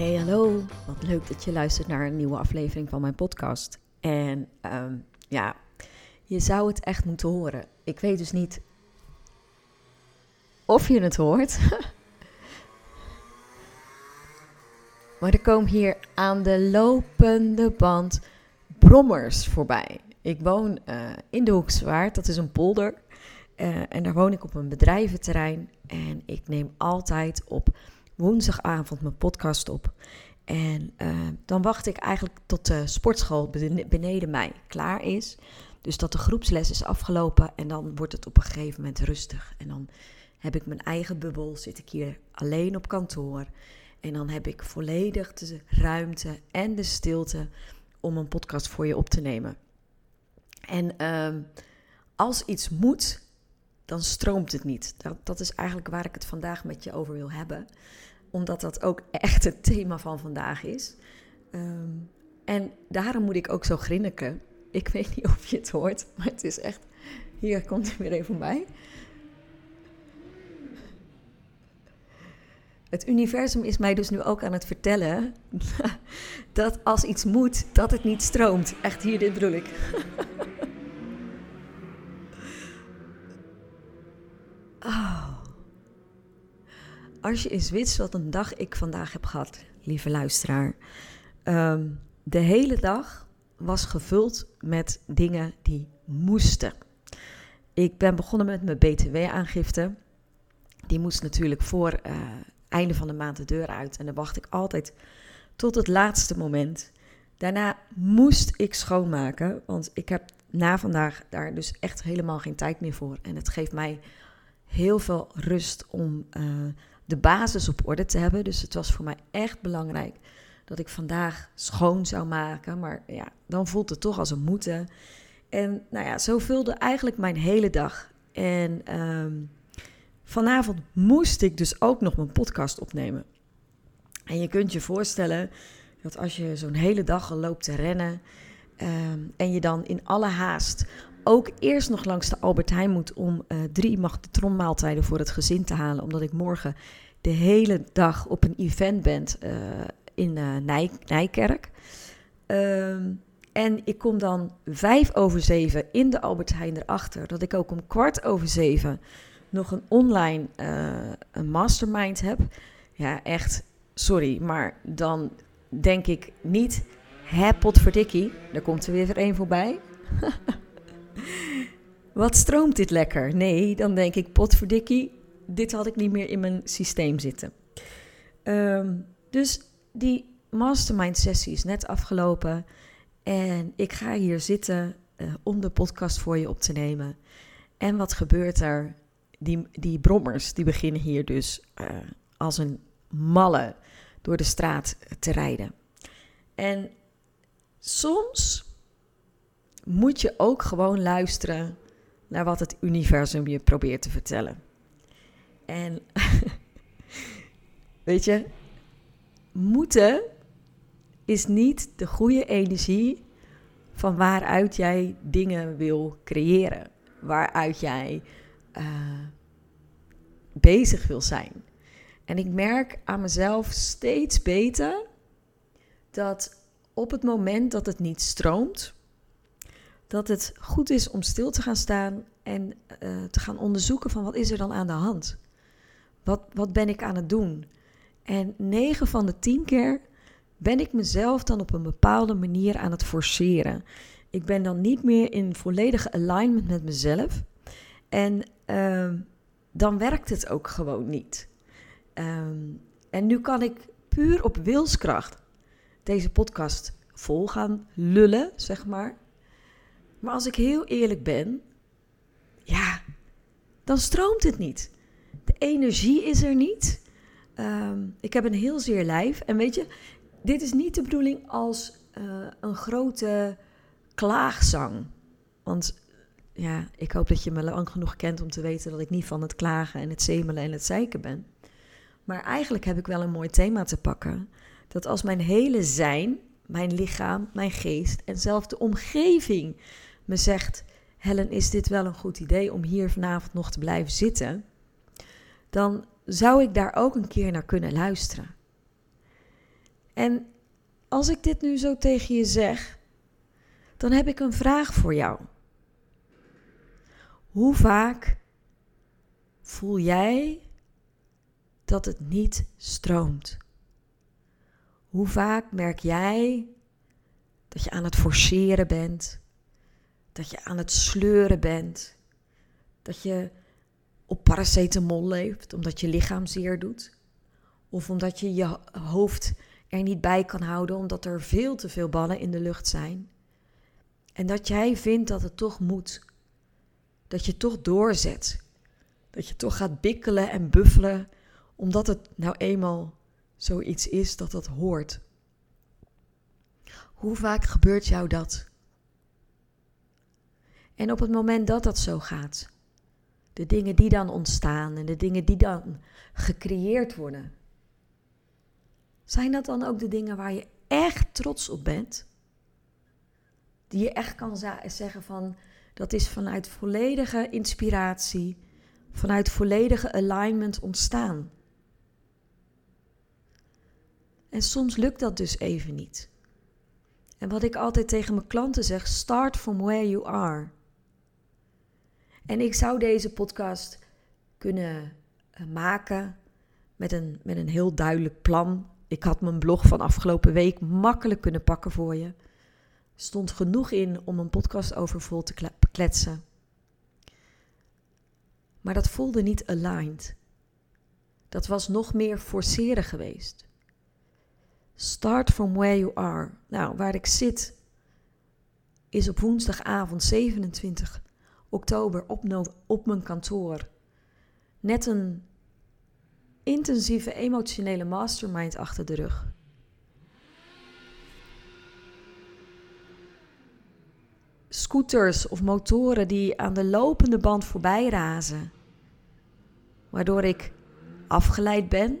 Hey, hallo. Wat leuk dat je luistert naar een nieuwe aflevering van mijn podcast. En ehm, ja, je zou het echt moeten horen. Ik weet dus niet of je het hoort. maar er komen hier aan de lopende band brommers voorbij. Ik woon uh, in de Hoekswaard, dat is een polder. Uh, en daar woon ik op een bedrijventerrein. En ik neem altijd op woensdagavond mijn podcast op. En uh, dan wacht ik eigenlijk tot de sportschool beneden mij klaar is. Dus dat de groepsles is afgelopen en dan wordt het op een gegeven moment rustig. En dan heb ik mijn eigen bubbel, zit ik hier alleen op kantoor. En dan heb ik volledig de ruimte en de stilte om een podcast voor je op te nemen. En uh, als iets moet, dan stroomt het niet. Dat, dat is eigenlijk waar ik het vandaag met je over wil hebben omdat dat ook echt het thema van vandaag is. Um, en daarom moet ik ook zo grinniken. Ik weet niet of je het hoort, maar het is echt. Hier komt hij weer even bij. Het universum is mij dus nu ook aan het vertellen dat als iets moet, dat het niet stroomt. Echt hier, dit bedoel ik. Als je eens wist wat een dag ik vandaag heb gehad, lieve luisteraar. Um, de hele dag was gevuld met dingen die moesten. Ik ben begonnen met mijn BTW-aangifte. Die moest natuurlijk voor uh, einde van de maand de deur uit. En dan wacht ik altijd tot het laatste moment. Daarna moest ik schoonmaken, want ik heb na vandaag daar dus echt helemaal geen tijd meer voor. En het geeft mij heel veel rust om uh, de basis op orde te hebben. Dus het was voor mij echt belangrijk dat ik vandaag schoon zou maken. Maar ja, dan voelt het toch als een moeten. En nou ja, zo vulde eigenlijk mijn hele dag. En um, vanavond moest ik dus ook nog mijn podcast opnemen. En je kunt je voorstellen dat als je zo'n hele dag al loopt te rennen. Um, en je dan in alle haast ook eerst nog langs de Albert Heijn moet om uh, drie magnetronmaaltijden voor het gezin te halen. Omdat ik morgen de hele dag op een event ben uh, in Nij Nijkerk. Um, en ik kom dan vijf over zeven in de Albert Heijn erachter. Dat ik ook om kwart over zeven nog een online een mastermind heb. Ja, echt, sorry, maar dan denk ik niet... Hè, potverdikkie, daar komt er weer een voorbij. Wat stroomt dit lekker? Nee, dan denk ik, potverdikkie, dit had ik niet meer in mijn systeem zitten. Um, dus die mastermind sessie is net afgelopen. En ik ga hier zitten uh, om de podcast voor je op te nemen. En wat gebeurt er? Die, die brommers die beginnen hier dus uh, als een malle door de straat te rijden. En soms moet je ook gewoon luisteren naar wat het universum je probeert te vertellen. En weet je, moeten is niet de goede energie van waaruit jij dingen wil creëren, waaruit jij uh, bezig wil zijn. En ik merk aan mezelf steeds beter dat op het moment dat het niet stroomt, dat het goed is om stil te gaan staan en uh, te gaan onderzoeken van wat is er dan aan de hand? Wat, wat ben ik aan het doen? En 9 van de 10 keer ben ik mezelf dan op een bepaalde manier aan het forceren. Ik ben dan niet meer in volledige alignment met mezelf. En uh, dan werkt het ook gewoon niet. Um, en nu kan ik puur op wilskracht deze podcast vol gaan lullen, zeg maar. Maar als ik heel eerlijk ben, ja, dan stroomt het niet. De energie is er niet. Ehm, ik heb een heel zeer lijf. En weet je, dit is niet de bedoeling als uh, een grote klaagzang. Want ja, ik hoop dat je me lang genoeg kent om te weten dat ik niet van het klagen en het zemelen en het zeiken ben. Maar eigenlijk heb ik wel een mooi thema te pakken. Dat als mijn hele zijn, mijn lichaam, mijn geest en zelfs de omgeving me zegt: Helen, is dit wel een goed idee om hier vanavond nog te blijven zitten? Dan zou ik daar ook een keer naar kunnen luisteren. En als ik dit nu zo tegen je zeg, dan heb ik een vraag voor jou. Hoe vaak voel jij dat het niet stroomt? Hoe vaak merk jij dat je aan het forceren bent, dat je aan het sleuren bent, dat je op paracetamol leeft omdat je lichaam zeer doet, of omdat je je hoofd er niet bij kan houden omdat er veel te veel ballen in de lucht zijn. En dat jij vindt dat het toch moet. Dat je toch doorzet. Dat je toch gaat bikkelen en buffelen omdat het nou eenmaal zoiets is dat dat hoort. Hoe vaak gebeurt jou dat? En op het moment dat dat zo gaat, de dingen die dan ontstaan en de dingen die dan gecreëerd worden, zijn dat dan ook de dingen waar je echt trots op bent? Die je echt kan zeggen van dat is vanuit volledige inspiratie, vanuit volledige alignment ontstaan. En soms lukt dat dus even niet. En wat ik altijd tegen mijn klanten zeg: start from where you are. En ik zou deze podcast kunnen eh, maken met een, met een heel duidelijk plan. Ik had mijn blog van afgelopen week makkelijk kunnen pakken voor je. Stond genoeg in om een podcast over vol te kletsen. Maar dat voelde niet aligned. Dat was nog meer forceren geweest. Start from where you are. Nou, waar ik zit is op woensdagavond 27 oktober op, op mijn kantoor. Net een intensieve emotionele mastermind achter de rug. Scooters of motoren die aan de lopende band voorbij razen, waardoor ik afgeleid ben.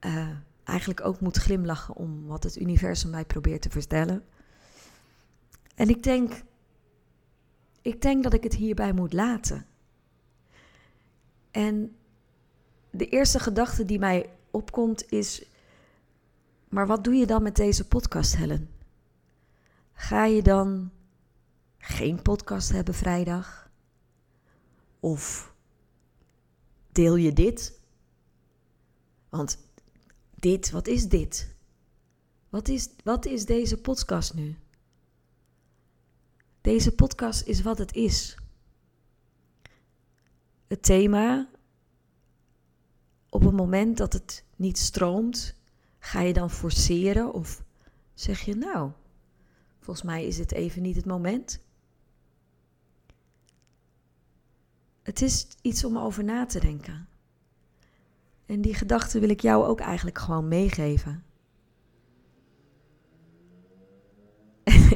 Uh, eigenlijk ook moet glimlachen om wat het universum mij probeert te vertellen. En ik denk, ik denk dat ik het hierbij moet laten. En de eerste gedachte die mij opkomt is: maar wat doe je dan met deze podcast, Helen? Ga je dan geen podcast hebben vrijdag? Of deel je dit? Want dit, wat is dit? Wat is, wat is deze podcast nu? Deze podcast is wat het is. Het thema, op het moment dat het niet stroomt, ga je dan forceren of zeg je nou, volgens mij is het even niet het moment? Het is iets om over na te denken. En die gedachte wil ik jou ook eigenlijk gewoon meegeven.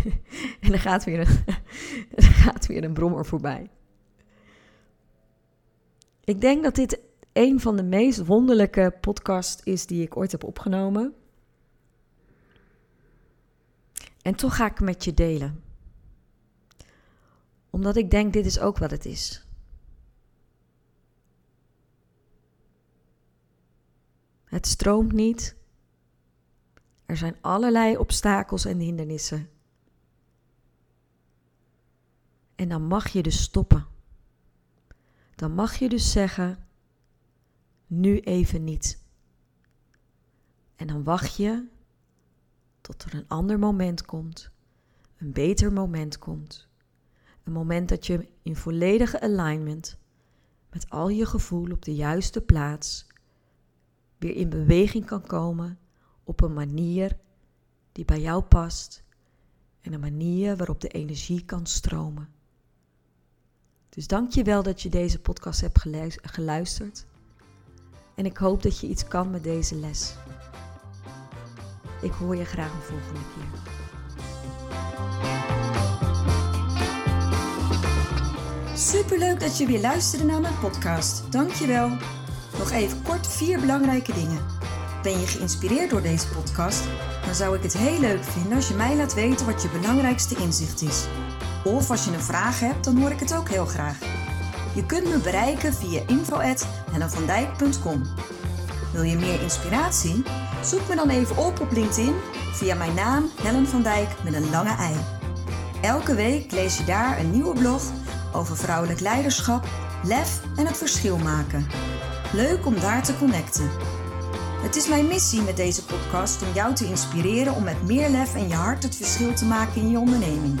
en er gaat, weer een, er gaat weer een brommer voorbij. Ik denk dat dit een van de meest wonderlijke podcasts is die ik ooit heb opgenomen. En toch ga ik met je delen. Omdat ik denk, dit is ook wat het is. Het stroomt niet. Er zijn allerlei obstakels en hindernissen. En dan mag je dus stoppen. Dan mag je dus zeggen: nu even niet. En dan wacht je tot er een ander moment komt, een beter moment komt. Een moment dat je in volledige alignment met al je gevoel op de juiste plaats weer in beweging kan komen op een manier die bij jou past en een manier waarop de energie kan stromen. Dus dank je wel dat je deze podcast hebt geluisterd. En ik hoop dat je iets kan met deze les. Ik hoor je graag een volgende keer. Superleuk dat je weer luisterde naar mijn podcast. Dankjewel. Nog even kort vier belangrijke dingen. Ben je geïnspireerd door deze podcast? Dan zou ik het heel leuk vinden als je mij laat weten wat je belangrijkste inzicht is. Of als je een vraag hebt, dan hoor ik het ook heel graag. Je kunt me bereiken via info.hellenvandijk.com Wil je meer inspiratie? Zoek me dan even op op LinkedIn via mijn naam Helen van Dijk met een lange ei. Elke week lees je daar een nieuwe blog over vrouwelijk leiderschap, lef en het verschil maken. Leuk om daar te connecten. Het is mijn missie met deze podcast om jou te inspireren om met meer lef en je hart het verschil te maken in je onderneming.